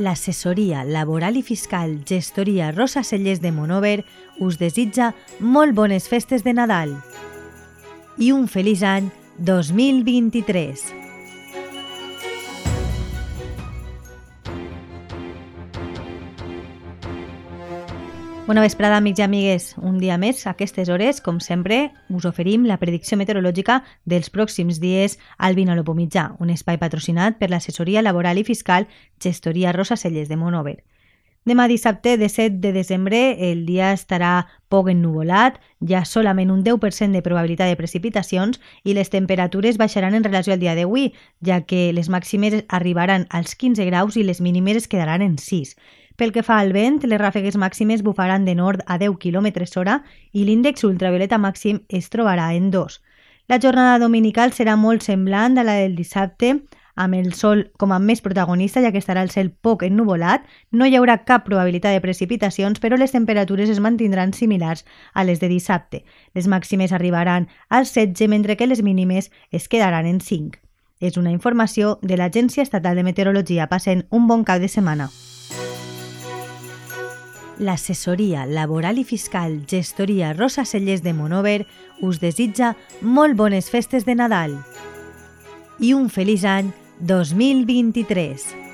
L'assessoria laboral i fiscal gestoria Rosa Cellers de Monover us desitja molt bones festes de Nadal i un feliç any 2023. Bona vesprada, amics i amigues. Un dia més, a aquestes hores, com sempre, us oferim la predicció meteorològica dels pròxims dies al Vinalopo Mitjà, un espai patrocinat per l'assessoria laboral i fiscal Gestoria Rosa Celles de Monover. Demà dissabte, de 7 de desembre, el dia estarà poc ennuvolat, hi ha solament un 10% de probabilitat de precipitacions i les temperatures baixaran en relació al dia d'avui, ja que les màximes arribaran als 15 graus i les mínimes es quedaran en 6. Pel que fa al vent, les ràfegues màximes bufaran de nord a 10 km hora i l'índex ultravioleta màxim es trobarà en 2. La jornada dominical serà molt semblant a la del dissabte, amb el sol com a més protagonista, ja que estarà el cel poc ennuvolat, no hi haurà cap probabilitat de precipitacions, però les temperatures es mantindran similars a les de dissabte. Les màximes arribaran als 16, mentre que les mínimes es quedaran en 5. És una informació de l'Agència Estatal de Meteorologia. Passen un bon cap de setmana l'assessoria laboral i fiscal gestoria Rosa Cellers de Monover us desitja molt bones festes de Nadal i un feliç any 2023.